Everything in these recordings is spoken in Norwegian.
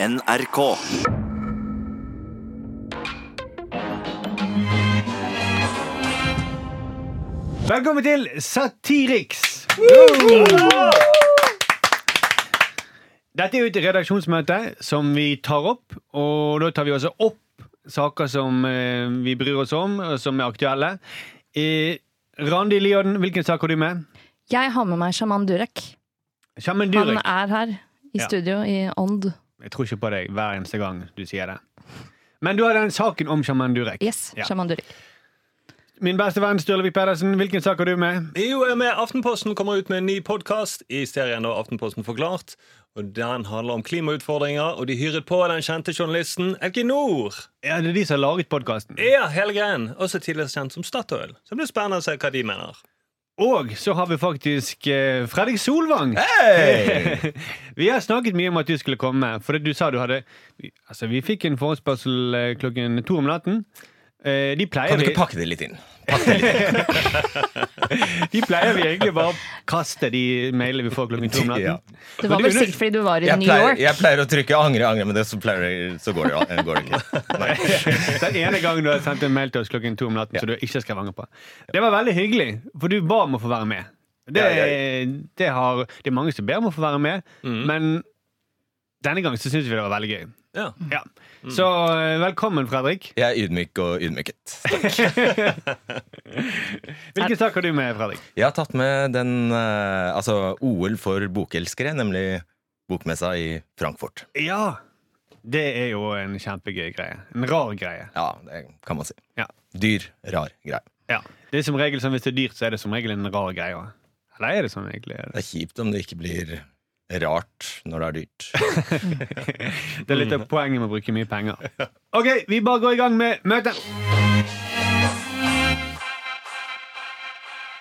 NRK. Velkommen til Satiriks! Dette er jo et redaksjonsmøte som vi tar opp, og da tar vi også opp saker som eh, vi bryr oss om, og som er aktuelle. Eh, Randi Lioden, hvilken sak har du med? Jeg har med meg sjaman Durek. Shaman Han er her i Ja. studio i ånd. Jeg tror ikke på deg hver eneste gang du sier det. Men du har den saken om Shaman Durek. Yes, Ja. sjaman Durek. Min beste venn Sturlevik Pedersen, hvilken sak har du med? Jo, jeg er med Aftenposten kommer ut med en ny podkast i serien da Aftenposten forklart. Og Den handler om klimautfordringer, og de hyret på den kjente journalisten Equinor. Ja, Det er de som har laget podkasten. Ja, hele greien. Også tidligere kjent som Statoil. Så det blir spennende å se hva de mener. Og så har vi faktisk eh, Fredrik Solvang. vi har snakket mye om at du skulle komme, for du sa du hadde Altså, vi fikk en forespørsel eh, klokken to om natten. Eh, de pleier Kan du ikke pakke det litt inn? De pleier vi egentlig bare å kaste de mailene vi får klokken to om natten. Ja. Det var vel sikkert fordi du var i Jeg New pleier, York. jeg pleier å trykke 'angre, angre', men det, så, pleier, så går, det, går det ikke. Nei. Den ene gangen du har sendt en mail til oss klokken to om natten Ja. så du ikke skrev angre på. Det var veldig hyggelig, for du ba om å få være med. Det, Ja, ja. det, har, det er mange som ber om å få være med, mm. men denne gangen så syns vi det var veldig gøy. Ja. Ja. Så eh, velkommen, Fredrik. Jeg er ydmyk og ydmyket. Hvilken sak har du med, Fredrik? Jeg har tatt med den eh, altså OL for bokelskere, nemlig bokmessa i Frankfurt. Ja. Det er jo en kjempegøy greie. En rar greie. Ja, det kan man si. Ja. Dyr, rar greie. Ja. Det er som regel sånn Hvis det er dyrt, så er det som regel en rar greie. Eller er det sånn egentlig? Det er kjipt om det ikke blir rart når det er dyrt. Det er litt av poenget med å bruke mye penger. OK, vi bare går i gang med møtet.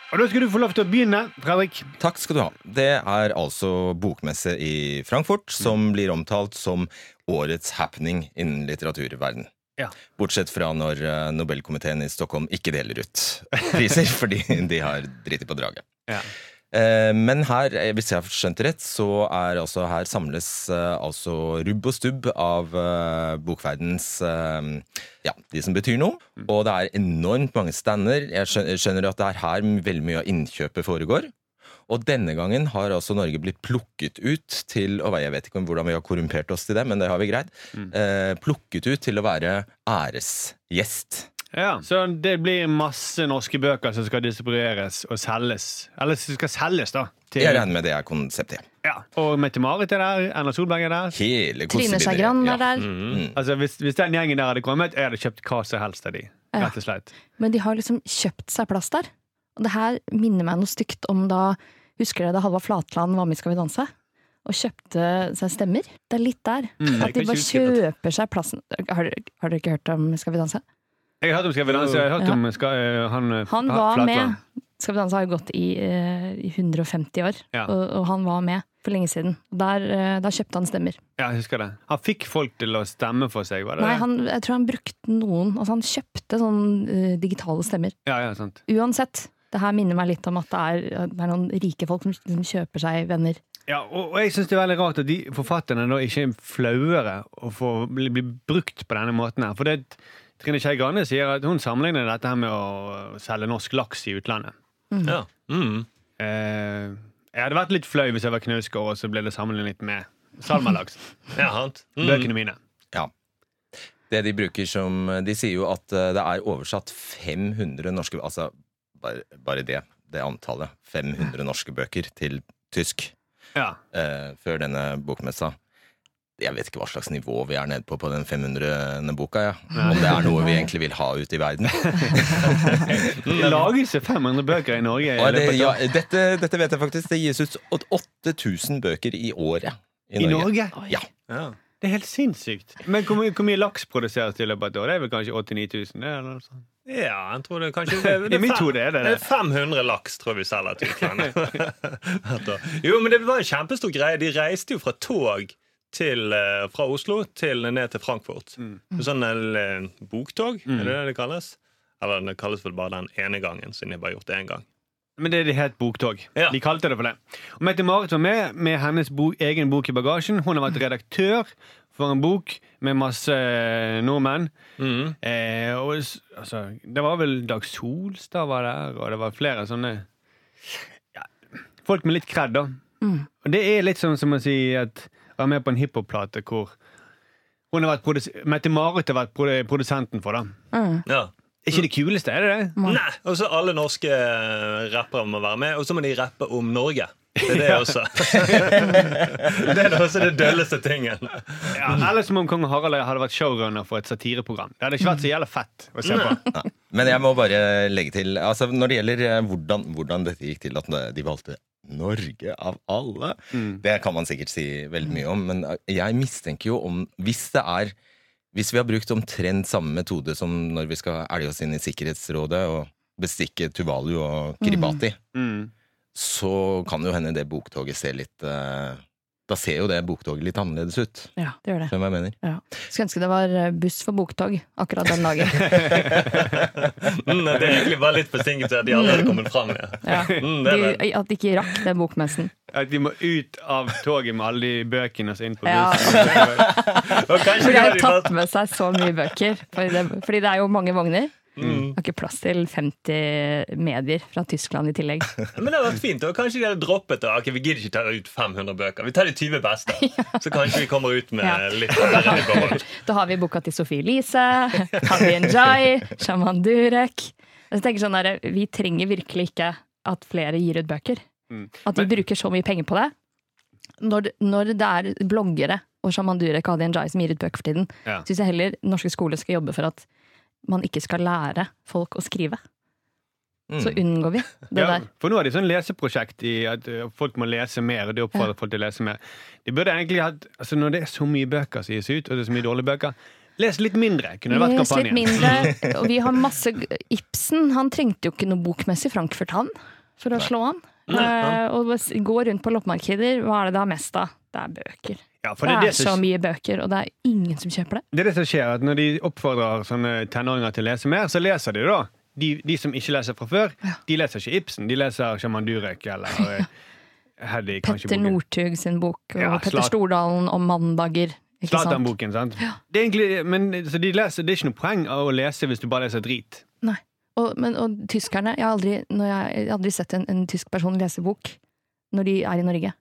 Og Da skal du få lov til å begynne, Fredrik. Takk skal du ha. Det er altså bokmesse i Frankfurt som blir omtalt som årets happening innen litteraturverden. Ja. Bortsett fra når eh, Nobelkomiteen i Stockholm ikke deler ut priser, fordi de har driti på draget. Ja. Eh, Men her, eh, hvis jeg har skjønt rett, så er altså her samles eh, altså rubb og stubb av bokverdens Ja, de som betyr noe. Og det er enormt mange stander. Jeg skjønner at det er her veldig mye av innkjøpet foregår. Og denne gangen har altså Norge blitt plukket ut til og Jeg vet ikke om hvordan vi har korrumpert oss til det, men det har vi greid. Mm. plukket ut til å være æresgjest. Ja. Så det blir masse norske bøker som skal distribueres og selges. Eller som skal selges, da. Til, Jeg regner med det er konseptet. ja. Og Mette-Marit er der. Erna Solberg er der. Hele Trine Skei. Grande Ja. er der. Mm. Altså, hvis, hvis den gjengen der hadde kommet, jeg hadde kjøpt hva som helst av de. Ja. Rett og slett. Men de har liksom kjøpt seg plass der. Og det her minner meg noe stygt om da Husker dere da Halvard Flatland var med i Skal vi danse? Og kjøpte seg stemmer? Det er litt der. Mm, At de bare kjøper seg plassen. Har dere, har dere ikke hørt om Skal vi danse? Jeg har hørt om Skal vi danse. Jeg har hørt om skal, eh, han, eh, Han var Flatland. med. Skal vi danse har jo gått i, eh, i 150 år, Ja. og, og han var med for lenge siden. Der, eh, der kjøpte han stemmer. Ja, jeg husker det. Han fikk folk til å stemme for seg, var det Nei, det? han, jeg tror han brukte noen Altså han kjøpte sånn eh, digitale stemmer. Ja, ja, sant. Uansett. Det her minner meg litt om at det er, det er noen rike folk som som kjøper seg venner. Ja, og, og jeg syns det er veldig rart at de forfatterne da ikke er flauere å få bli, bli brukt på denne måten her. For det Trine Skei Grande sier at hun sammenligner dette her med å selge norsk laks i utlandet. Ja. Mm. Eh, jeg hadde vært litt flau hvis jeg var knausgård, og så ble det sammenlignet med salmalaks. ja. Mm. Bøkene mine. Ja. Det de bruker som De sier jo at eh, det er oversatt 500 norske Altså, bare, bare det. Det antallet. 500 norske bøker til tysk Ja. eh, før denne bokmessa. Jeg vet ikke hva slags nivå vi er nede på på den 500. boka. Ja. Om det er noe vi egentlig vil ha ut i verden. Det lages jo 500 bøker i Norge. i det, ja, dette, dette vet jeg faktisk. Det gis ut 8000 bøker i året i I Norge. Norge? Ja. Ja. Det er helt sinnssykt. Men hvor mye, hvor mye laks produseres i løpet av et år? Det er vel kanskje 8000-9000? eller noe sånt? ja, jeg tror det kanskje det, det hode er det det det. er 500 laks, tror vi selger til utlandet. Jo, men det var en kjempestor greie. De reiste jo fra tog til, eh, fra Oslo til ned til Frankfurt. Sånn en, boktog, er det det det kalles? Eller det kalles vel bare den ene gangen, siden jeg bare har gjort det én gang. Men det, det het Boktog. Ja. De kalte det for det. Og Mette-Marit var med med hennes bo, egen bok i bagasjen. Hun har vært redaktør for en bok med masse eh, nordmenn. Mm. Eh, og, altså, det var vel Dag Solstad var der, og det var flere sånne ja, Folk med litt kred, da. Og det er litt sånn som å si at være med på en hiphop-plate hvor hun har vært Mette-Marit har vært produsenten for det. Mm. Ja. Er ikke det kuleste, er det det? Nei, og så alle norske eh, rappere må være med, og så må de rappe om Norge. Det er det også. det er også det dølleste tingen. Ja, eller som om kong Harald hadde vært showrunner for et satireprogram. Det hadde ikke vært så jævla fett å se på. Men jeg må bare legge til altså Når det gjelder eh, hvordan, hvordan dette gikk til at de valgte Norge av alle, det kan man sikkert si veldig mye om. Men eh, jeg mistenker jo om Hvis det er Hvis vi har brukt omtrent samme metode som når vi skal elge oss inn i Sikkerhetsrådet og bestikke Tuvalu og Kiribati, Mm. Så kan det jo hende det boktoget ser litt eh, Da ser jo det boktoget litt annerledes ut. Ja, det gjør det. Skjønner hva jeg mener? Ja. Skulle ønske det var eh, buss for boktog akkurat den dagen. Mm, det er egentlig bare litt forsinket til at de allerede har kommet fram. Ja. Ja. Mm, det er det. De, at de ikke rakk den bokmessen. At de må ut av toget med alle de bøkene og så inn på bussen. Ja. For de har jo tatt med seg så mye bøker. Fordi det, fordi det er jo mange vogner. Mm. Har ikke plass til 50 medier fra Tyskland i tillegg. Men det hadde vært fint. Og kanskje de hadde droppet det. Okay, Vi gidder ikke ta ut 500 bøker. Vi tar de 20 beste. Så kanskje vi kommer ut med Ja. litt mer enn. Da har vi boka til Sophie Elise, Havi Njay, Shaman Durek. Jeg tenker sånn der, Vi trenger virkelig ikke at flere gir ut bøker. Mm. At vi Men- bruker så mye penger på det. Når, når det er bloggere og Shaman Durek og Hadi Njay som gir ut bøker for tiden, Ja. syns jeg heller norske skoler skal jobbe for at man ikke skal lære folk å skrive. Mm. Så unngår vi det Ja, der. for nå er det sånn leseprosjekt i at folk må lese mer, og de oppfordrer folk til å lese mer. De burde egentlig hatt, altså Når det er så mye bøker som gis ut, og det er så mye dårlige bøker, les litt mindre. kunne det vært Les litt mindre. Og vi har masse Ibsen han trengte jo ikke noe bokmessig Frankfurt, han, for å slå han. Eh, og gå rundt på loppemarkeder, hva er det har mest av? Det er bøker. Ja, Det det er så mye bøker, og det er ingen som kjøper det. det er det som skjer, at når de oppfordrer sånne tenåringer til å lese mer, så leser de da. De, de som ikke leser fra før, de leser ikke Ibsen, de leser Sjaman Durek eller ja. Heddy. Petter. Northug sin bok, og Ja, Petter Stordalen om mandager. Ikke sant? Zlatan-boken, sant? Det er egentlig, men så de leser, det er ikke noe poeng av å lese hvis du bare leser drit. Nei. Og, men, og tyskerne Jeg har aldri, jeg, jeg har aldri sett en, en tysk person lese bok når de er i Norge.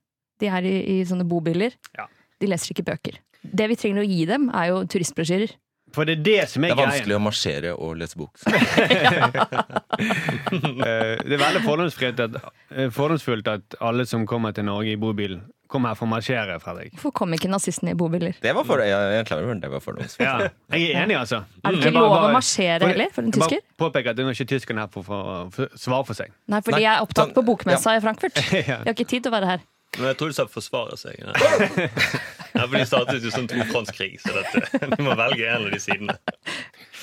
De er i, i sånne bobiler. Ja. De leser ikke bøker. Det vi trenger å gi dem, er jo turistbrosjyrer. For det er det som Det er, vanskelig greien. å marsjere og lese bok. Eh, det er veldig fordomsfullt at, eh, fordomsfullt at alle som kommer til Norge i bobil, kommer her for å marsjere, Fredrik. Hvorfor kom ikke nazistene i bobiler? Det var for, jeg, jeg klarer, det var fordomsfullt. Ja, jeg er enig, altså. Er det ikke lov å marsjere for- heller, for en jeg bare tysker? påpeker at det er ikke tyskerne her for å svare for seg. Nei, for de er opptatt sånn- på bokmessa i Frankfurt. De har ikke tid til å være her. Men jeg tror de sa forsvare seg. Nei. Ja, for de startet jo som to frontskrig, så dette, de må velge en av de sidene.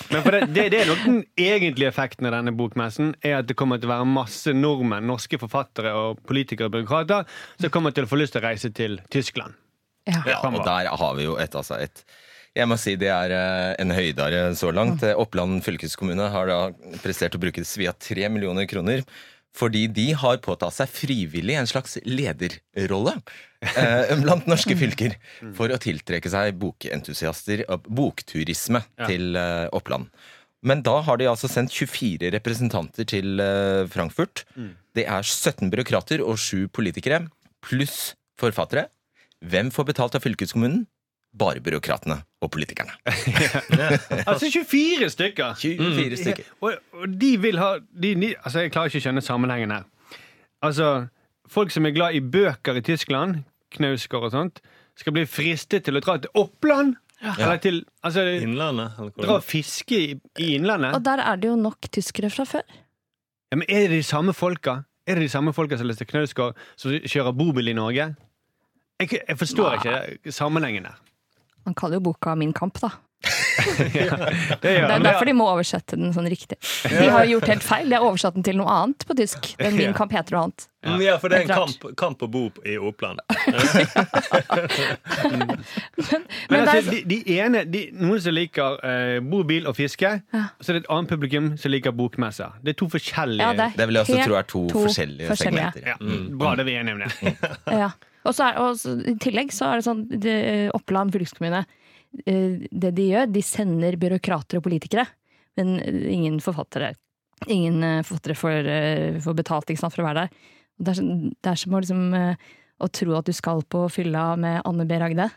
Men for det, det, det er nok den egentlige effekten av denne bokmessen, er at det kommer til å være masse nordmenn, norske forfattere og politikere og byråkrater som kommer til å få lyst til å reise til Tyskland. Ja. Ja, og der har vi jo et, altså et jeg må si det er eh, en høydare så langt. Eh, Oppland fylkeskommune har da prestert å bruke svia tre millioner kroner. Fordi de har påtatt seg frivillig en slags lederrolle eh, blant norske fylker. For å tiltrekke seg bokentusiaster og bokturisme Ja. til eh, Oppland. Men da har de altså sendt 24 representanter til eh, Frankfurt. Det er 17 byråkrater og 7 politikere, pluss forfattere. Hvem får betalt av fylkeskommunen? Bare byråkratene og politikerne. Altså 24 stykker! 24 stykker. Og, og de vil ha de, Altså, jeg klarer ikke å skjønne sammenhengen her. Altså, folk som er glad i bøker i Tyskland, Knausgård og sånt, skal bli fristet til å dra til Oppland! Eller til Altså, Innlandet? Eller dra og fiske i, i Innlandet. Og der er det jo nok tyskere fra før. Ja, men er det de samme folka? Er det de samme folka som Lester Knausgård, som kjører bobil i Norge? Jeg, jeg forstår ikke sammenhengen der. Man kaller jo boka Min kamp, da. Det gjør Det er derfor de må oversette den sånn riktig. De har gjort helt feil. De har oversatt den til noe annet på tysk. Den Min kamp heter noe annet. Ja, Ja, for det er en kamp, kamp å bo i Oppland. Men Men det er altså, de, de ene, de, noen som liker eh, bobil og fiske, ja. så er det et annet publikum som liker bokmesser. Det er to forskjellige Ja, det Det vil jeg også tro er to forskjellige segmenter. Ja, Bra, det er vi enige om det. Ja. Og, så er, og så, i tillegg så er det sånn det, Oppland fylkeskommune eh, Det de gjør, de sender byråkrater og politikere, men ingen forfattere. Ingen eh, forfattere får, eh, får betalt ikke sant, for å være der. Det er, det er som å, liksom, eh, å tro at du skal på fylla med Anne B. Ragde,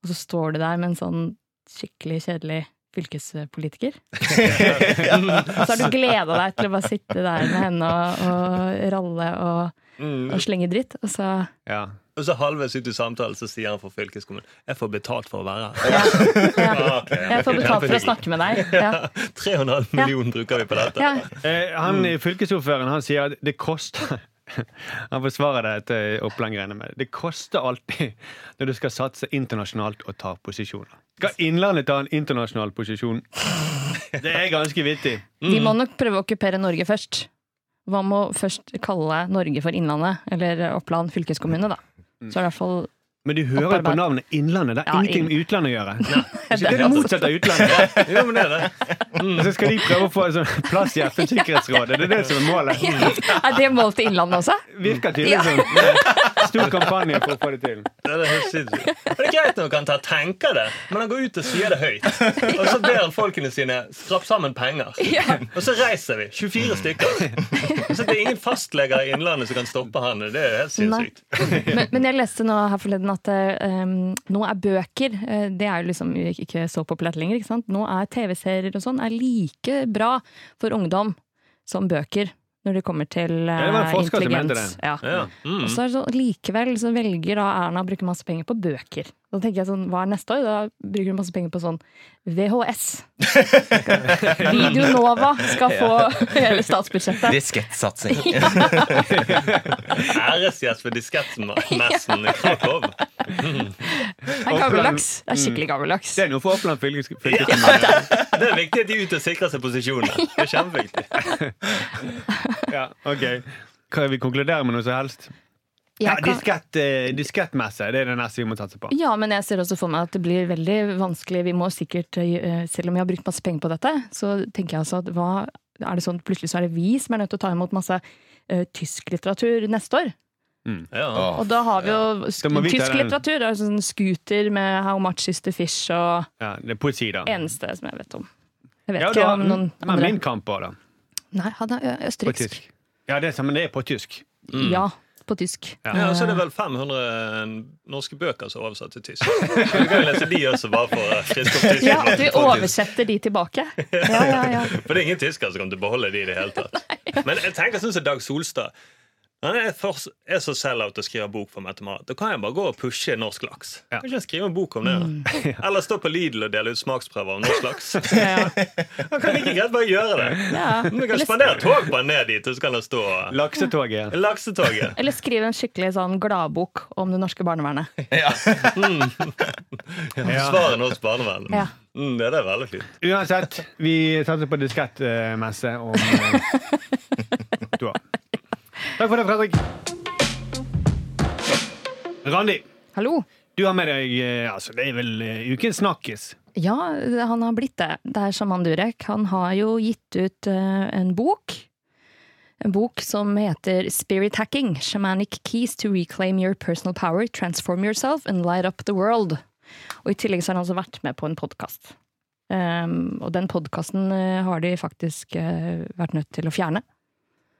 og så står du der med en sånn skikkelig kjedelig fylkespolitiker. Og så har du gleda deg til å bare sitte der med henne og, og ralle og, Mm. og slenge dritt, og så Ja. Og så halvveis ut i samtalen så sier han for fylkeskommunen Jeg får betalt for å være her. ja, ja. Okay. ja. Jeg får betalt for å snakke med deg. Ja. 3,5 millioner bruker vi på dette. Ja. Eh, han i Fylkesordføreren han sier at det koster Han forsvarer det etter Oppland-greiene med det. Det koster alltid når du skal satse internasjonalt og ta posisjoner. Skal Innlandet ta en internasjonal posisjon? Det er ganske vittig. De må nok prøve å okkupere Norge først. Hva med å først kalle Norge for Innlandet, eller Oppland fylkeskommune, da? Så er det i hvert fall Men du hører jo på navnet Innlandet. Det har Ja, ingenting med utlandet å gjøre. det Det er det motsatte av utlandet. Jo, men det er det. Mm. så skal de prøve å få en sånn plass i FNs sikkerhetsråd. Det er det som er målet. Er det mål til Innlandet også? Virker tydelig som stor kampanje for å få det til. Det er helt sinnssykt. Det er greit nok han tenker det, men han går ut og sier det høyt. Og så ber han folkene sine skrape sammen penger. Og så reiser vi. 24 stykker. Så det er ingen fastleger i Innlandet som kan stoppe han. Det er helt sinnssykt. Men, men jeg leste nå her forleden at eh, nå er bøker eh, Det er jo liksom ikke så populært lenger. ikke sant? Nå er TV-serier og sånn er like bra for ungdom som bøker når det kommer til uh, intelligens. det. Ja. Ja. Mm. Og så er det sånn, likevel så velger da Erna å bruke masse penger på bøker. Da tenker jeg sånn, hva er neste år? Da bruker hun masse penger på sånn VHS. Videonova skal få hele statsbudsjettet. Diskettsatsing. Æresgjest for Diskettmessen i Krakow. Er gammeldags. Det er skikkelig gammeldags. Det er noe for Oppland fylkes- fylkeskommune. Det er viktig at de er ute og sikrer seg posisjoner. Det er kjempeviktig. Ja, ok. Kan vi konkludere med noe som helst? Ja, diskett, eh, Diskettmesse det er det neste vi må satse på. Ja, men jeg ser også for meg at det blir veldig vanskelig. Vi må sikkert, eh, selv om vi har brukt masse penger på dette, så tenker jeg altså at hva er det sånn plutselig så er det vi som er nødt til å ta imot masse uh, tysk litteratur neste år? Ja. Og da har vi jo sk vi tysk litteratur. Altså sånn Scooter med How Much Is The Fish og Ja, det er poesi, da. eneste som jeg vet om. Jeg vet Ja, ikke da, om noen men andre. min kamp òg, da. Nei, han er østerriksk. Ja, det er, men det er på tysk. Ja, på tysk. Ja. Ja, og så er det vel 500 norske bøker som er oversatt til tysk. Så Du kan lese de også, bare for å friske opp tysken. Ja, at vi oversetter de tilbake. Ja, ja, ja. For det er ingen tyskere som kommer til å beholde de i det hele tatt. Men jeg tenker sånn som Dag Solstad. Er, for, er så sell-out og skriver bok for Mette-Marit. Da kan jeg bare gå og pushe norsk laks. Ja. Kan ikke jeg skrive en bok om det? da? Eller stå på Lidl og dele ut smaksprøver om norsk laks. ja. Han kan like greit bare gjøre det. ja. Men Du kan spandere tog bare ned dit, og så kan det stå Laksetoget. Laksetoget. eller skrive en skikkelig sånn gladbok om det norske barnevernet. Svaret norsk barnevern. Ja. Mm, det er veldig fint. Uansett, vi satser på diskettmesse om eh, to år. Takk for det, Fredrik. Randi, Hallo! du har med deg eh, altså, Det er vel eh, ukens snakkis. Ja, han har blitt det. Det er Shaman Durek. Han har jo gitt ut eh, en bok. En bok som heter Spirit Hacking. Shamanic Keys to Reclaim Your Personal Power, Transform Yourself and Light Up the World. Og i tillegg så har han også vært med på en podkast. Um, og den podkasten har de faktisk vært nødt til å fjerne.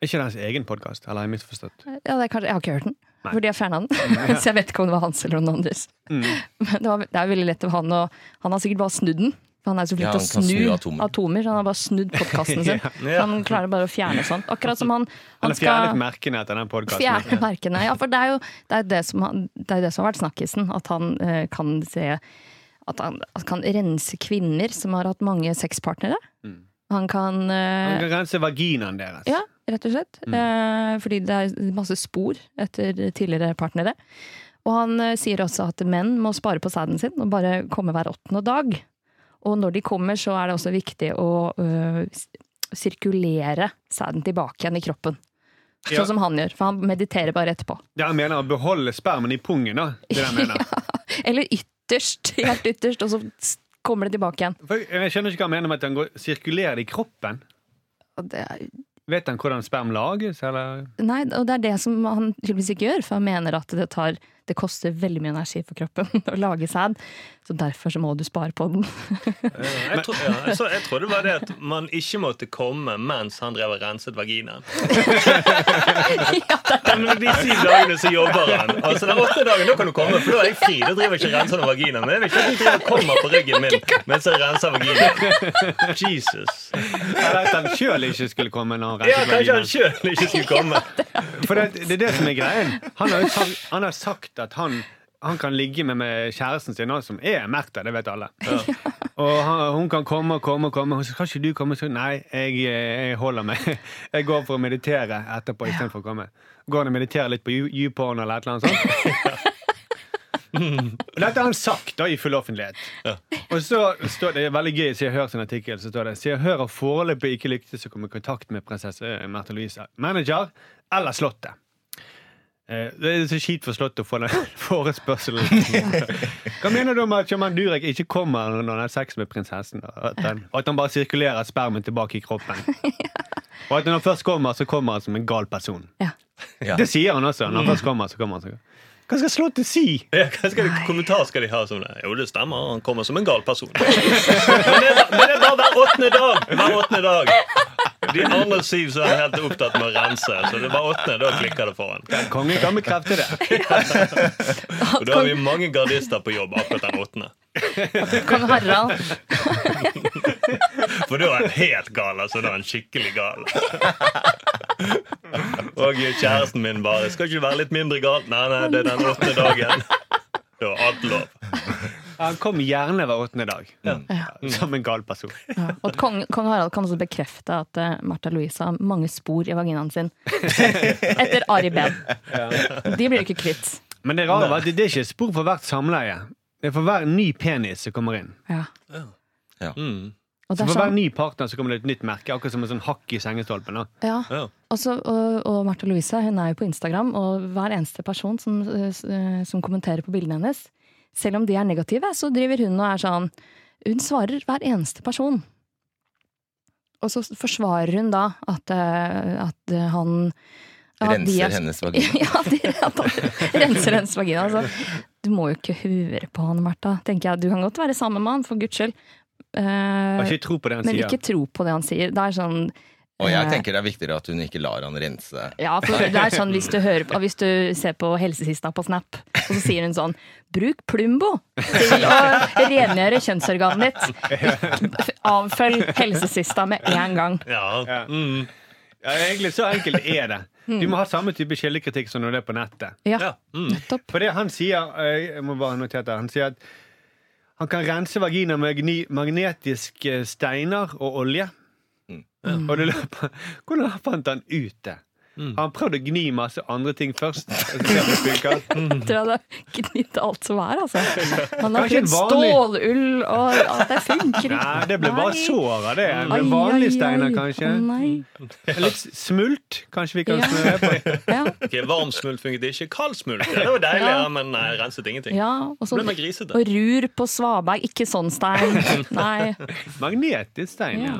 Er ikke det hans egen podkast? Eller har jeg misforstått? Ja, det er kanskje, Jeg har ikke hørt den, Nei. fordi jeg fjerna den. så jeg vet ikke om det var hans eller noen andres. Mm. Men det, var, det er veldig lett av han å Han har sikkert bare snudd den. Han er så flink Ja, til å snu, snu atomer. atomer. så han har bare snudd podkasten sin. Ja. Så han klarer bare å fjerne sånt. Akkurat som han, Han han har fjernet merkene etter den podkasten. fjerne merkene. Ja, for det er jo det, er det, som, det, er det som har vært snakkisen. At han uh, kan se At han, at kan rense kvinner som har hatt mange sexpartnere. Mm. Han kan eh, Han kan rense vaginaen deres. Ja, rett og slett. Eh, fordi det er masse spor etter tidligere partnere. Og han eh, sier også at menn må spare på sæden sin og bare komme hver åttende dag. Og når de kommer, så er det også viktig å øh, sirkulere sæden tilbake igjen i kroppen. Sånn Ja. som han gjør, for han mediterer bare etterpå. Det han mener å beholde spermen i pungen, da. Det det han mener. Eller ytterst, helt ytterst, og så kommer det tilbake igjen. For jeg skjønner ikke hva han mener med at han går, sirkulerer det i kroppen. Og det er, Vet han hvordan sperm lages, eller? nei, og det er det som han tydeligvis ikke gjør, for han mener at det tar, det koster veldig mye energi for kroppen å lage sæd, så derfor så må du spare på den. Jeg, tror, ja, jeg, så, jeg trodde det var det at man ikke måtte komme mens han drev og renset vaginaen. ja, men de syv dagene så jobber han. Altså Den åtte dagen da kan du komme, for da er jeg fri. Da driver jeg ikke og renser noen vagina. Men jeg vil ikke at du driver kommer på ryggen min mens jeg renser vaginaen. Jesus. Eller at han sjøl ikke skulle komme når han Ja, kanskje han sjøl ikke skulle komme. For det, det er det som er greien. Han har, sagt, han har sagt at han, han kan ligge med, med kjæresten sin som er Märtha, det vet alle. Og han, hun kan komme og komme og komme. Og så kan ikke du komme? Så, nei, jeg, jeg holder meg. Jeg går for å meditere etterpå istedenfor å komme. Går han og mediterer litt på YouPorn eller et eller annet sånt? Mm. Dette har han sagt da i full offentlighet. Og så står det, det er veldig gøy, så jeg hører sin artikkel, så står det Så jeg hører foreløpig ikke lyktes å komme i kontakt med prinsesse Märtha Louise. Manager eller Slottet. Eh, Det er så kjipt for Slottet å få den forespørselen. Hva mener du om at Sjaman Durek ikke kommer når han har sex med prinsessen? og At han, at han bare sirkulerer spermen tilbake i kroppen? Og at når han først kommer, så kommer han som en gal person. Ja. Ja. Det sier han også. Når han først kommer, så kommer han så Hva skal Slottet si? Ja, hva skal de, kommentar skal de ha som det? Jo, det stemmer. Han kommer som en gal person. Men det, er, men det er bare hver åttende dag. Hver åttende dag. De andre syv så er han helt opptatt med å rense. Så det bare åttende, da klikker det for han. Kongen kan bekrefte det. Og da har vi mange gardister på jobb akkurat den åttende. Kong Harald. For da er han helt gal. altså. Da er han skikkelig gal. Og kjæresten min bare 'Skal ikke du være litt mindre gal?' Nei, nei, det er den åttende dagen. Da er alt lov. Han kom gjerne hver åttende dag. Ja. Som en gal person. Ja. Og kong, kong Harald kan også bekrefte at uh, Märtha Louise har mange spor i vaginaen sin. Etter Ari Behn. De blir du ikke kvitt. Men det rare var at det er ikke spor for hvert samleie. Det er for hver ny penis som kommer inn. Ja. Mm. Og Så for hver sånn, ny partner så kommer det et nytt merke. Akkurat som en sånn hakk i sengestolpen. da. ja. Ja. Også, og, og Martha Louise hun er jo på Instagram, og hver eneste person som, eh, som kommenterer på bildene hennes, selv om de er negative, så driver hun og er sånn Hun svarer hver eneste person. Og så forsvarer hun da at, eh, at han at de Renser er- hennes vagina. Ja, de, at han renser hennes vagina. Altså. Du må jo ikke høre på han, Martha. tenker jeg. Du kan godt være sammen med han, for guds skyld. Eh, ikke tro på det han men sier. ikke tro på det han sier. Det er sånn Og jeg eh, tenker det er viktigere at hun ikke lar han rense. ja, for det er sånn hvis du, hører på, hvis du ser på helsesista på Snap, og så sier hun sånn Bruk Plumbo til å rengjøre kjønnsorganet ditt. Avfølg helsesista med en gang. Ja. Mm. Ja, egentlig så enkelt er det. Du må ha samme type kildekritikk som når det er på nettet. Ja. Mm. For det han sier eh, Jeg må bare notere det. Han sier at han kan rense vagina med gni- magnetiske steiner og olje. Og det løper, hvordan fant han ut det? Har han prøvd å gni masse andre ting først? og så det funker? Jeg tror han har gnidd alt som er, altså. Han har prøvd stålull, og ja, det funker ikke. Nei, det ble bare sår av det. Ai, Men vanlige steiner, kanskje. Nei. Litt smult, kanskje vi kan Ja. smøre på. Ja, Okay, Varm smult funket ikke. Kald smult. Det var deilig, Ja. ja, men nei, renset ingenting. ja og, Ble grisete. og rur på svaberg. Ikke sånn stein. Nei. Magnetisk stein, ja.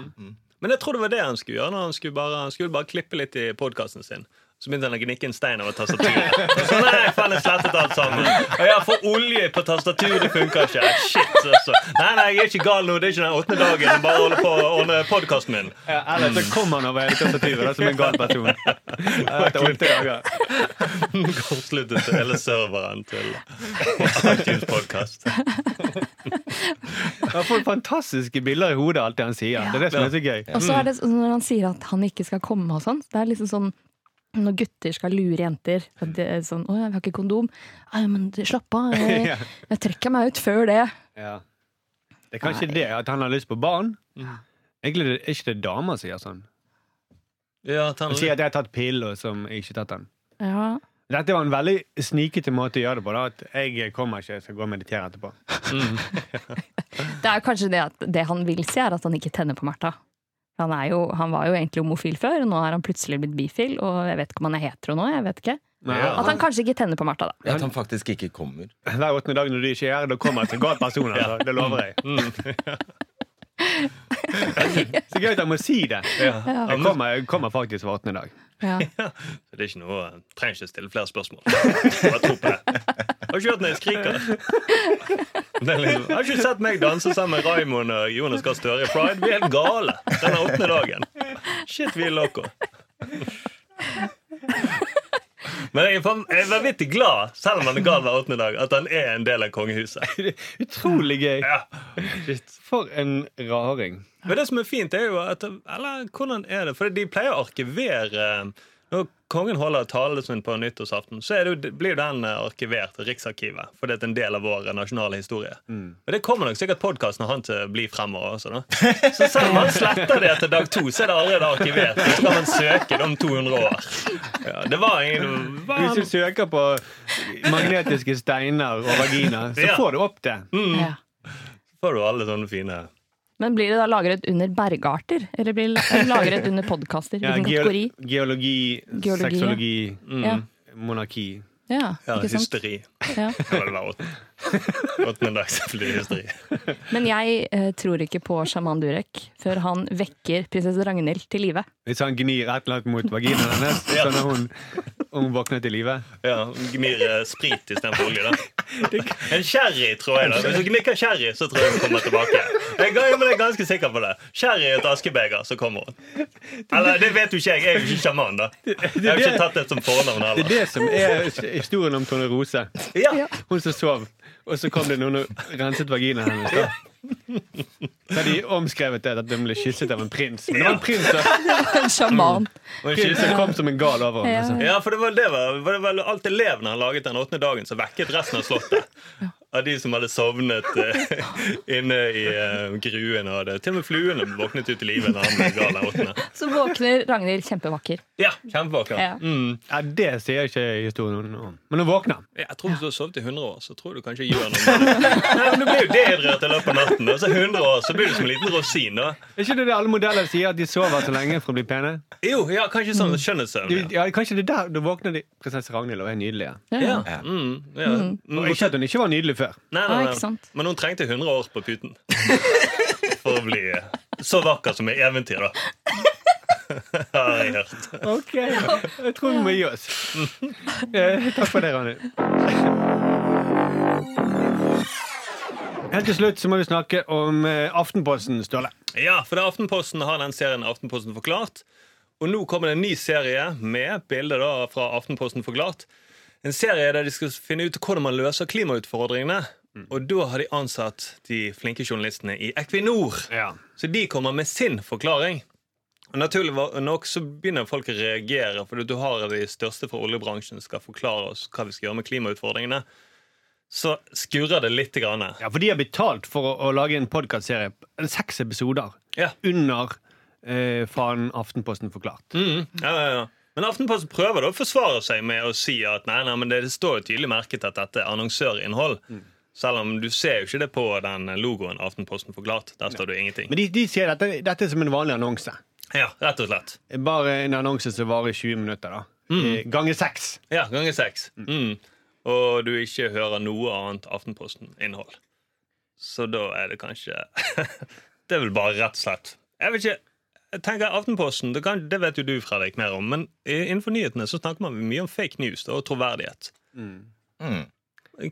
Men jeg tror det var det han skulle gjøre. Han skulle bare, han skulle bare klippe litt i podkasten sin. Så begynte han å gnikke en stein over tastaturet. Så nei, faen, jeg slettet alt sammen. Og ja, for olje på tastaturet det funker ikke. Shit, altså. Nei, nei, jeg er ikke gal nå. Det er ikke den åttende dagen. Jeg Bare holder på å ordne podkasten min. Ja, Eller så kommer han over hele tastaturet som en gal person. Etter åtte dager. Kortsluttet hele serveren til iTunes Podcast. Han får fantastiske bilder i hodet, alt det han sier. Det er det som er så gøy. Og så er det sånn når han sier at han ikke skal komme og sånn. Det er liksom sånn når gutter skal lure jenter. at Det er sånn 'Å, jeg har ikke kondom.' Nei, men slapp av. Jeg, jeg trekker meg ut før det. Ja. Det er kanskje det, at han har lyst på barn. Egentlig er ikke det dama sier sånn. Ja, Han sier at jeg har tatt piller som jeg ikke har tatt den. Ja. Dette var en veldig snikete måte å gjøre det på. da At jeg kommer ikke, jeg skal gå og meditere etterpå. Det er kanskje det at det han vil si, er at han ikke tenner på Martha. Han, er jo, han var jo egentlig homofil før, og nå er han plutselig blitt bifil. Og jeg vet ikke om han er hetero nå. jeg vet ikke Nei, Ja. At han kanskje ikke tenner på Martha, da. At han faktisk ikke kommer. Hver åttende dag når du ikke er her, da kommer jeg til en gal person. Altså. Det lover jeg. Så gøy at han må si det. Ja. Han kommer, kommer faktisk hver åttende dag. Ja. Så det er ikke noe Trenger ikke stille flere spørsmål. Bare tro på det. Har ikke hørt når jeg skriker? Er liksom, har ikke sett meg danse sammen med Raymond og Jonas Gahr Støre i Pride? Vi er helt gale denne åttende dagen. Shit, vi er loco. Men jeg er, vanvittig glad, selv om han er gal hver åttende dag, at han er en del av kongehuset. Utrolig gøy. Ja. For en raring. Men det som er fint, er jo at Eller hvordan er det? For de pleier å arkivere Når kongen holder talen sin på nyttårsaften, så er det, blir den eh, arkivert i Riksarkivet. For det er en del av vår nasjonale historie. Og det kommer nok sikkert podkasten han til å bli fremover også. da Så selv om han sletter det etter dag to, så er det allerede arkivert. Så kan man søke det om 200 år. Ja, det var ingen var Hvis du søker på magnetiske steiner og vagina, så Ja. får du opp det. Ja. får du alle sånne fine Men blir det da lagret under bergarter? Eller blir det lagret under podkaster? Ja, Hvilken geologi, Geologi, ja. mm, Ja. monarki. Ja, ja, hysteri. Ja. Hysteri. Men jeg eh, tror ikke på sjaman Durek før han vekker prinsesse Ragnhild til live. Hvis han gnir et eller annet mot vaginaen hennes, sånn at hun, hun våkner til live. Ja, Gnir eh, sprit istedenfor olje. da En sherry, tror jeg. da Hvis du gnikker sherry, så tror jeg hun kommer tilbake. Jeg, er- men jeg er ganske sikker på det. Sherry i et askebeger, så kommer hun. Eller det vet jo ikke jeg. Jeg er jo ikke sjaman, da. Jeg har jo ikke tatt det som fornavn Det er heller. det som er historien om Tone Rose. Ja. Hun som sov, og så kom det noen og renset vaginaen hennes. da. Så har de omskrevet det at hun ble kysset av en prins. Men det var en prins da. En sjaman. Og en kom som en gal over henne. Ja. Altså. Ja, for det var, det var, var det vel alt elevene han laget den åttende dagen, som vekket resten av slottet. Av de som hadde sovnet uh, inne i uh, gruen. Og det. Til og med fluene våknet ut i live. Så våkner Ragnhild kjempevakker. Ja, kjempevakker. Ja. Mm. Ja, det sier ikke historien om. Men hun våkner. Jeg tror Hvis du har sovet i 100 år, så tror du kanskje gjør noe med det. Nei, men Du blir jo dehydrert i løpet av natten, og så 100 år så blir du som en liten rosin. da Er ikke det det alle modeller sier, at de sover så lenge for å bli pene? Jo, ja, kanskje sånn skjønnhetssøvn. De, Ja. ja, kanskje det er der da våkner de prinsesse Ragnhild og er nydelige. Ja. Ja. Mm, ja. Og ikke at hun ikke var nydelig før. Nei, nei, nei. Ah, Men hun trengte 100 år på puten for å bli så vakker som i eventyr, da. Har jeg hørt. Ok, jeg tror vi må gi oss. Eh, Takk for det, Rani. Helt til slutt så må vi snakke om eh, Aftenposten, Ståle. Ja, for det er Aftenposten har den serien Aftenposten forklart. Og nå kommer det en ny serie med bilder da fra Aftenposten forklart. En serie der de skal finne ut hvordan man løser klimautfordringene. Og da har de ansatt de flinke journalistene i Equinor. Ja. Så de kommer med sin forklaring. Og Naturlig nok så begynner folk å reagere, for du har de største fra oljebransjen som skal forklare oss hva vi skal gjøre med klimautfordringene. Så skurrer det litt. Grann. Ja, for de har betalt for å, å lage en podkastserie. Seks episoder Ja. under eh, faen Aftenposten forklart. Mm, ja, ja, ja. Men Aftenposten prøver da å forsvare seg med å si at nei, nei, men det står jo tydelig merket at dette er annonsørinnhold. Selv om du ser jo ikke det på den logoen Aftenposten forklart. Der står det jo ingenting. Men de, de sier dette, dette er som en vanlig annonse. Ja, rett og slett. Bare en annonse som varer i 20 minutter. da Mm. Ganger seks. Ja, ganger seks. Mm. Og du ikke hører noe annet Aftenposten-innhold. Så da er det kanskje Det er vel bare rett og slett Jeg vet ikke. Jeg tenker Aftenposten, det, kan, det vet jo du Fredrik mer om, men innenfor nyhetene så snakker man mye om fake news da, og troverdighet. Mm.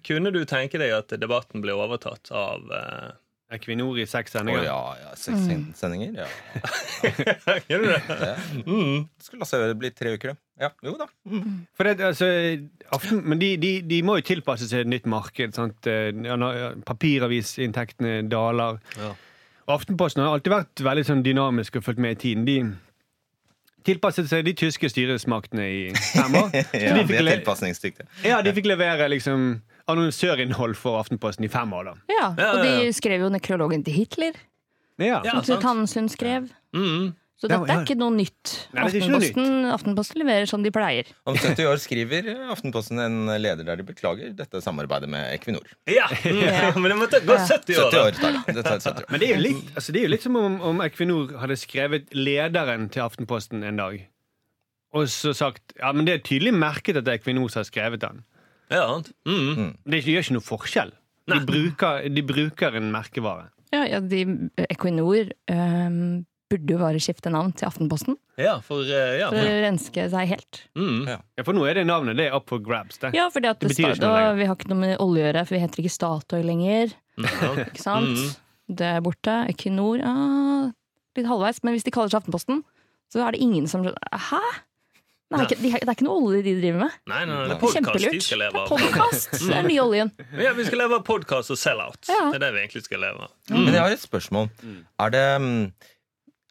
Kunne du tenke deg at debatten ble overtatt av uh... Equinor i seks sendinger? sendinger. ja, ja. Seks sendinger. Ja. Gjør du det? det. Mm. Skulle la seg bli tre uker, det. Ja, jo da. Mm. For det, altså, aften, men de, de, de må jo tilpasse seg et nytt marked. Sant? Eh, Papiravisinntektene daler. Ja. Aftenposten har alltid vært veldig sånn dynamisk og fulgt med i tiden. De tilpasset seg de tyske styresmaktene i fem år. Ja, de fikk, le ja, de fikk levere liksom annonsørinnhold for Aftenposten i fem år. da. Ja, Ja, Og ja, ja. de skrev jo nekrologen til Hitler, Ja. Ja. som. Knut Hamsun skrev. Mm. Så dette ja. er ikke noe nytt. Nei, det noe Aftenposten, Aftenposten leverer som de pleier. Om 70 år skriver Aftenposten en leder der de beklager dette samarbeidet med Equinor. Ja, Ja. men det måtte gå 70 år. 70 år det. tar 70 år. Men det er jo litt, altså det er jo litt som om, om Equinor hadde skrevet lederen til Aftenposten en dag. Og så sagt ja, men det er tydelig merket at det er Equinor som har skrevet den. Ja, sant. mm. Det gjør ikke noe forskjell. De bruker, de bruker en merkevare. Ja, ja de, Equinor ehm, burde jo bare skifte navn til Aftenposten. Ja, for, uh, ja. For å renske seg helt. Mm. Ja. Ja, For nå er det navnet det er up for grabs. det. Ja, fordi at Det det betyr ikke noe lenger. vi har ikke noe med olje å gjøre, for vi heter ikke Statoil lenger. Ja. Ikke sant? Mm. Det er borte. Equinor ah, litt halvveis. Men hvis de kaller seg Aftenposten, så er det ingen som Hæ? Det ikke, det er ikke noe olje de driver med. Nei, nei, nei, det er Nei. podkast de skal leve av. Podkast er den nye oljen. Ja, Vi skal leve av podkast og sell-out. Ja. Det er det vi egentlig skal leve av. Men jeg har et spørsmål. Er det, mm,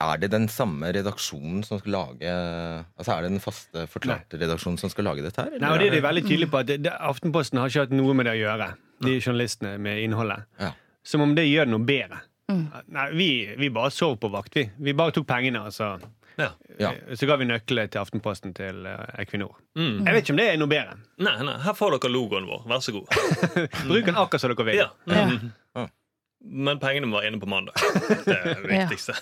er det den samme redaksjonen som skal lage Altså Er det den faste, forklarte redaksjonen som skal lage dette her? eller Nei, og det er de veldig tydelige på at det, det, Aftenposten har ikke hatt noe med det å gjøre. De journalistene med innholdet. Ja. Som om det gjør det noe bedre. Mm. Nei, vi, vi bare sov på vakt, vi. Vi bare tok pengene, og så, Ja. Ja. så ga vi nøklene til Aftenposten til eh, Equinor. Mm. Jeg vet ikke om det er noe bedre. Nei, nei, her får dere logoen vår. Vær så god. Bruk den akkurat som dere vil. Ja. Ja. Mm. Ja. Men pengene må være inne på mandag. Det er det Ja. viktigste.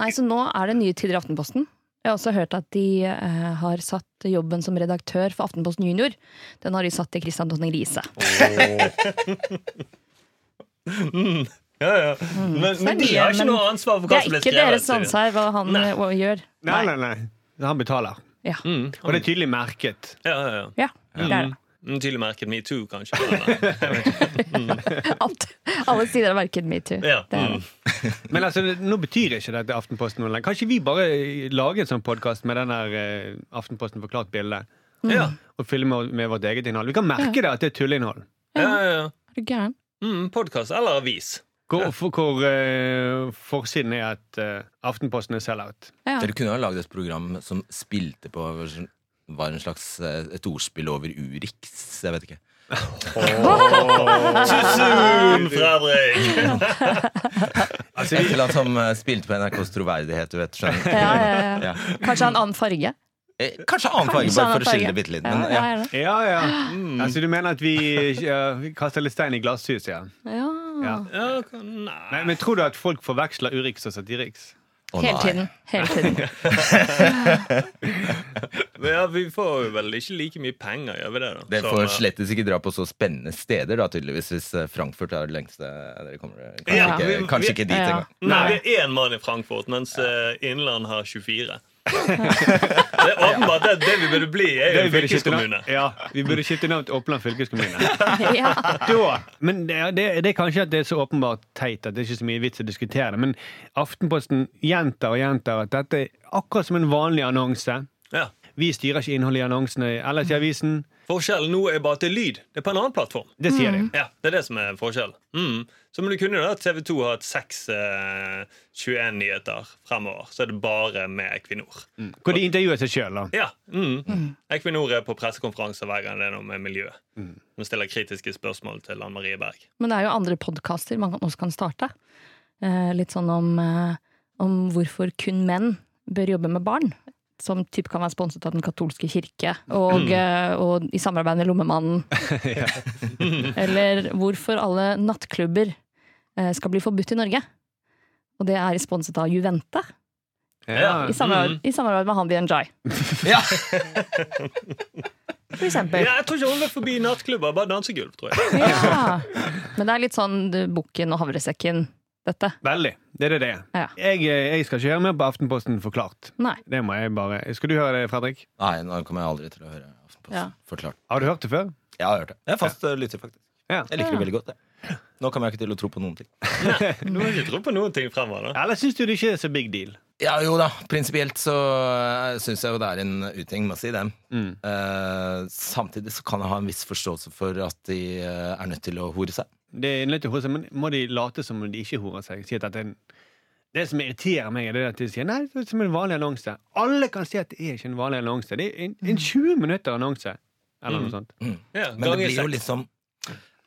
Nei, så nå er det nye tider i Aftenposten. Jeg har også hørt at de eh, har satt jobben som redaktør for Aftenposten Junior. Den har de satt til Christian Tonning Riise. Mm. Ja, ja. Men, men de har ikke noe ansvar for hva som blir skrevet. skrevet. er ikke deres ansvar hva han Nei. eh, gjør. Nei, nei, nei. Han betaler. Ja. Mm. Og det er tydelig merket. Ja, ja, ja. ja, det er det. Mm, Tydelig merket metoo, kanskje. mm. Alt, alle sider av merket metoo. Ja. Mm. Men altså, nå betyr ikke dette Aftenposten noe lenger. Kan ikke vi bare lage en sånn podkast med den der eh, Aftenposten forklart bilde? Ja. Og filme med vårt eget innhold? Vi kan merke det at det er tulleinnhold. Ja, ja, ja. Er du gæren? Mm, Podkast eller avis. Hvor, for, hvor uh, forsiden er at uh, Aftenposten er sell-out. Ja. Dere kunne ha laget et program som spilte på Var en slags eh, et ordspill over Urix. Jeg vet ikke. Susun, Fredrik! Altså, Et eller annet som eh, spilte på NRKs troverdighet. Du vet, skjønner. Ja, ja, ja. Ja. Kanskje en annen farge. Eh, Kanskje annen farge, Kanskje bare for å skille det bitte litt. Men, ja, ja. ja. ja. Altså, du mener at vi, uh, vi kaster litt stein i glasshus, ja? ja. ja. Ja, Nei, nei. men tror du at folk forveksler Urix og Satiriks? Å, Hele tiden. Hele tiden. Men ja, vi får vel ikke like mye penger, gjør vi det? da? Dere får eh, slettes ikke dra på så spennende steder, da, tydeligvis, hvis eh, Frankfurt er det lengste dere kommer Kanskje, Ja, ikke, vi- kanskje vi- ikke dit Ja. engang. Nei, vi er én mann i Frankfurt, mens eh, Innland har 24. det er åpenbart det, det vi burde bli, er jo Det en burde skifte fylkeskommune. navn- Ja, vi burde skifte navn til Oppland fylkeskommune. Ja. Da, men det, det, det er kanskje at det er så åpenbart teit at det er ikke så mye vits å diskutere det. Men Aftenposten gjentar og gjentar at dette er akkurat som en vanlig annonse. Ja. Vi styrer ikke innholdet i annonsene ellers i avisen. Forskjellen nå er bare at det er lyd. Det er på en annen plattform. Det sier de. Ja, Det er det som er forskjellen. Mm. Så men du kunne jo da TV 2 har hatt seks eh, 21-nyheter fremover. Så er det bare med Equinor. Hvor de intervjuer seg sjøl, da. Ja. Mm. Equinor er på pressekonferanser hver gang det er noe med miljø. Mm. De stiller kritiske spørsmål til Ann Marie Berg. Men det er jo andre podkaster man også kan starte. Eh, litt sånn om, eh, om hvorfor kun menn bør jobbe med barn. Som typ kan være sponset av Den katolske kirke, og, mm. og i samarbeid med Lommemannen. Eller hvorfor alle nattklubber eh, skal bli forbudt i Norge. Og det er sponset av Juvente, Ja. i samarbeid, i samarbeid med Handi Njai. Ja. For eksempel. Ja, jeg tror ikke hun vil forbi nattklubber, bare dansegulv, tror jeg. Ja. Men det er litt sånn Bukken og havresekken, dette. Veldig. Det er det det er. Ja. Jeg, eh, jeg skal ikke høre mer på Aftenposten forklart. Nei. Det må jeg bare Skal du høre det, Fredrik? Nei, nå kommer jeg aldri til å høre Aftenposten. Ja. Forklart. Har du hørt det før? Jeg har hørt det. Jeg er fast ja. lytter, faktisk. Ja. Jeg liker det veldig godt. Jeg. Nå kommer jeg ikke til å tro på noen ting. Nå må ikke tro på noen ting fremover. da. Eller syns du det ikke er så big deal? Ja, jo da. Prinsipielt så syns jeg jo det er en uting, må si det. Mm. Eh, samtidig så kan jeg ha en viss forståelse for at de eh, er nødt til å hore seg. Det er litt seg, men må de late som om de ikke horer seg? Si at det, er en, det som irriterer meg, er det at de sier nei, det er som en vanlig annonse. Alle kan si at det er ikke en vanlig annonse. Det er en, en 20 minutter annonse. Eller noe sånt. Ja, Men det blir jo liksom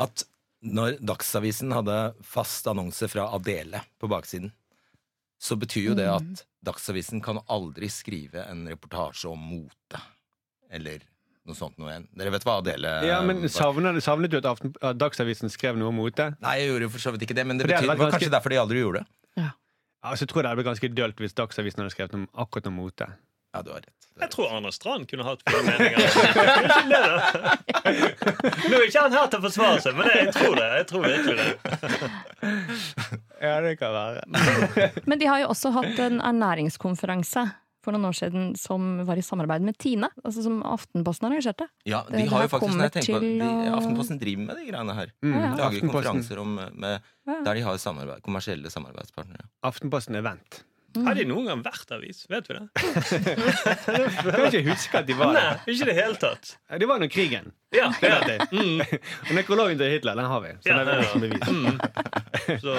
at når Dagsavisen hadde fast annonse fra Adele på baksiden, så betyr jo det at Dagsavisen kan aldri skrive en reportasje om mote. Eller noe sånt noe igjen. Dere vet hva Adele Ja, men savnet, savnet du at, Aften, at Dagsavisen skrev noe om mote? Nei, jeg gjorde jo for så vidt ikke det, men det, det betyr, var ganske- kanskje derfor de aldri gjorde det. Ja, så tror jeg det hadde blitt ganske dølt hvis Dagsavisen hadde skrevet noe, akkurat om mote. Ja, du har rett. Jeg tror Arne Strand kunne hatt flere meninger. Det. Nå er ikke han her til å forsvare seg, men jeg tror det. Jeg tror virkelig det. Ja, det kan være. Men de har jo også hatt en ernæringskonferanse for noen år siden som var i samarbeid med Tine. Altså Som Aftenposten arrangerte. Ja, de det har her jo faktisk, når jeg tenker på de, Aftenposten driver med de greiene her. Mm. Ja, ja. Lager konferanser om, med, Ja. der de har samarbeid, kommersielle samarbeidspartnere. Aftenposten Event. Mm. Har de noen gang vært avis? Vet vi det? Jeg kan ikke huske at de var det. Nei, ikke det hele tatt. De var under krigen. Ja, ja. Mm. Og Nekrologen til Hitler, den har vi. Så Ja, det er det vel ja. bevis. Mm. Så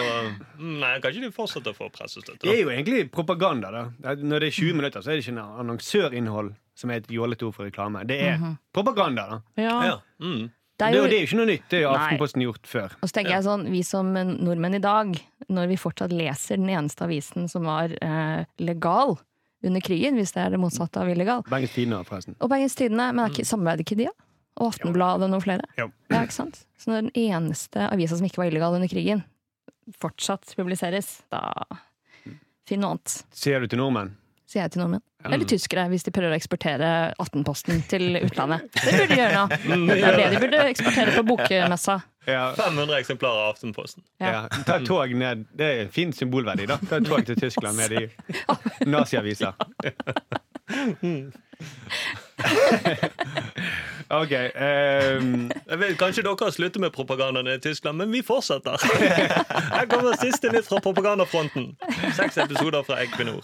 mm, nei, kan ikke de fortsette å få pressestøtte? Det er jo egentlig propaganda. da Når det er 20 minutter, så er det ikke annonsørinnhold som er et jålete ord for reklame. Det er propaganda. da Ja, Ja. Mm. Det er jo, det er jo ikke noe nytt. Det har. Aftenposten gjort før. Og så tenker jeg sånn, Vi som nordmenn i dag, når vi fortsatt leser den eneste avisen som var eh, legal under krigen, hvis det er det motsatte av illegal Bergens Tidende, forresten. Og Bergens Tidende, men er ikke, samarbeider ikke de, da? Og Aftenbladet og noen flere? Ja. Ja, ikke sant? Så når den eneste avisa som ikke var illegal under krigen, fortsatt publiseres, da Finn noe annet, Sier du til nordmenn? sier jeg til nordmenn. Eller tyskere, hvis de prøver å eksportere Aftenposten til utlandet. Det burde de gjøre nå. Det er det de burde eksportere på bokmessa. Ja. 500 eksemplarer av Aftenposten. Ja. Ja. Ta tog ned. Det er en fin symbolverdi. da Ta tog til Tyskland med de naziaviser. OK. Um... Jeg vet, Kanskje dere har sluttet med propagandaen i Tyskland, men vi fortsetter. Her kommer siste nytt fra propagandafronten. Seks episoder fra Equinor.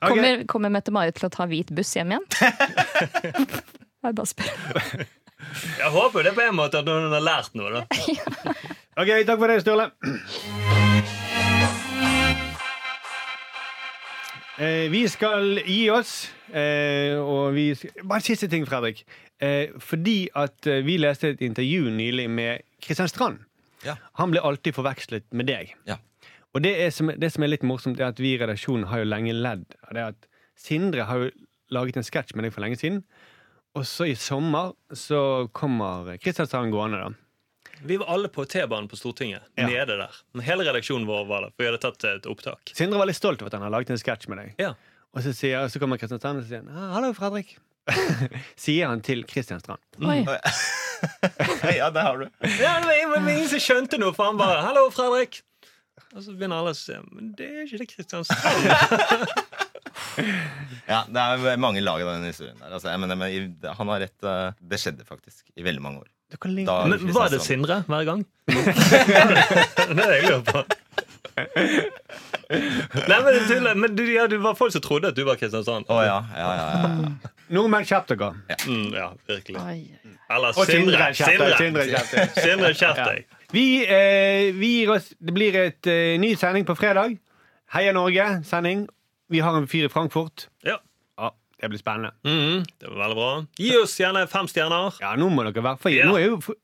Kommer, kommer Mette-Marit til å ta hvit buss hjem igjen? Jeg bare spør. Jeg håper det på en måte at hun har lært noe. da OK, takk for det, Sturle. Eh, vi skal gi oss, eh, og vi skal, Bare en siste ting, Fredrik. Eh, fordi at eh, vi leste et intervju nylig med Kristian Strand. Ja. Han ble alltid forvekslet med deg. Ja. Og det, er som, det som er litt morsomt, er at vi i redaksjonen har jo lenge ledd av det at Sindre har jo laget en sketsj med deg for lenge siden. Og så i sommer så kommer Kristiansand gående, da. Vi var alle på T-banen på Stortinget. Ja. Nede der Hele redaksjonen vår var der, for vi hadde tatt et opptak. Sindre var litt stolt over at han har laget en sketsj med deg. Ja. Og så, sier, så kommer Kristiansand og sier «Ah, 'Hallo, Fredrik'. sier han til Kristian Strand. Oi. ja, det har du. Ja, det det var ingen som skjønte noe, for han bare 'Hallo, Fredrik'. Og så begynner alle å se Men det er ikke det Kristiansand. Ja, det er mange lag i den historien der. Altså, jeg mener, men, han har rett. eh, Det skjedde faktisk i veldig mange år. Da- Men var det Sindre hver gang? det er det jeg lurer på. Nei, men, det tuller. men du, ja, du, var folk som trodde at du var Kristiansand. Oh, ja, ja, ja, ja. Nordmenn, kjapt dere. Mm, ja, virkelig. Eller Sindre. Sindre, Sindre. Sindre, Ja. Vi, eh, vi gir oss Det blir et eh, ny sending på fredag. Heia Norge-sending. Vi har en fyr i Frankfurt. Ja. Ja, Det blir spennende. Mhm, det var veldig bra. Gi oss gjerne fem stjerner. Ja, nå må dere være for Ja. Nå er jo f-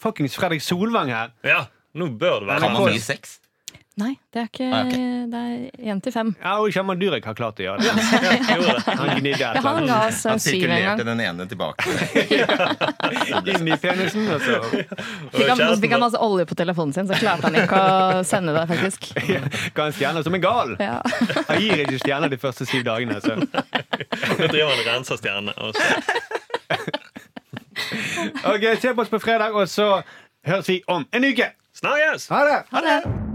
fuckings Fredrik Solvang her. Ja, nå bør det være Kan man gi sex? Nei, det er ikke Ah, okay. Det er én til fem. Ja, og Shaman Durek har klart å gjøre det. Han gnidde et eller annet Han sirkulerte den ene tilbake. inn i penisen. Og så Fikk han, fikk han masse olje på telefonen sin, så klarte han ikke å sende det, faktisk. ga han stjerner som en gal. Ja. Han gir ikke stjerner de første syv dagene. Så. Nå driver han og renser stjerner. Ok, Se på oss på fredag, og så høres vi om en uke. Snakkes! Ha det! Ha det!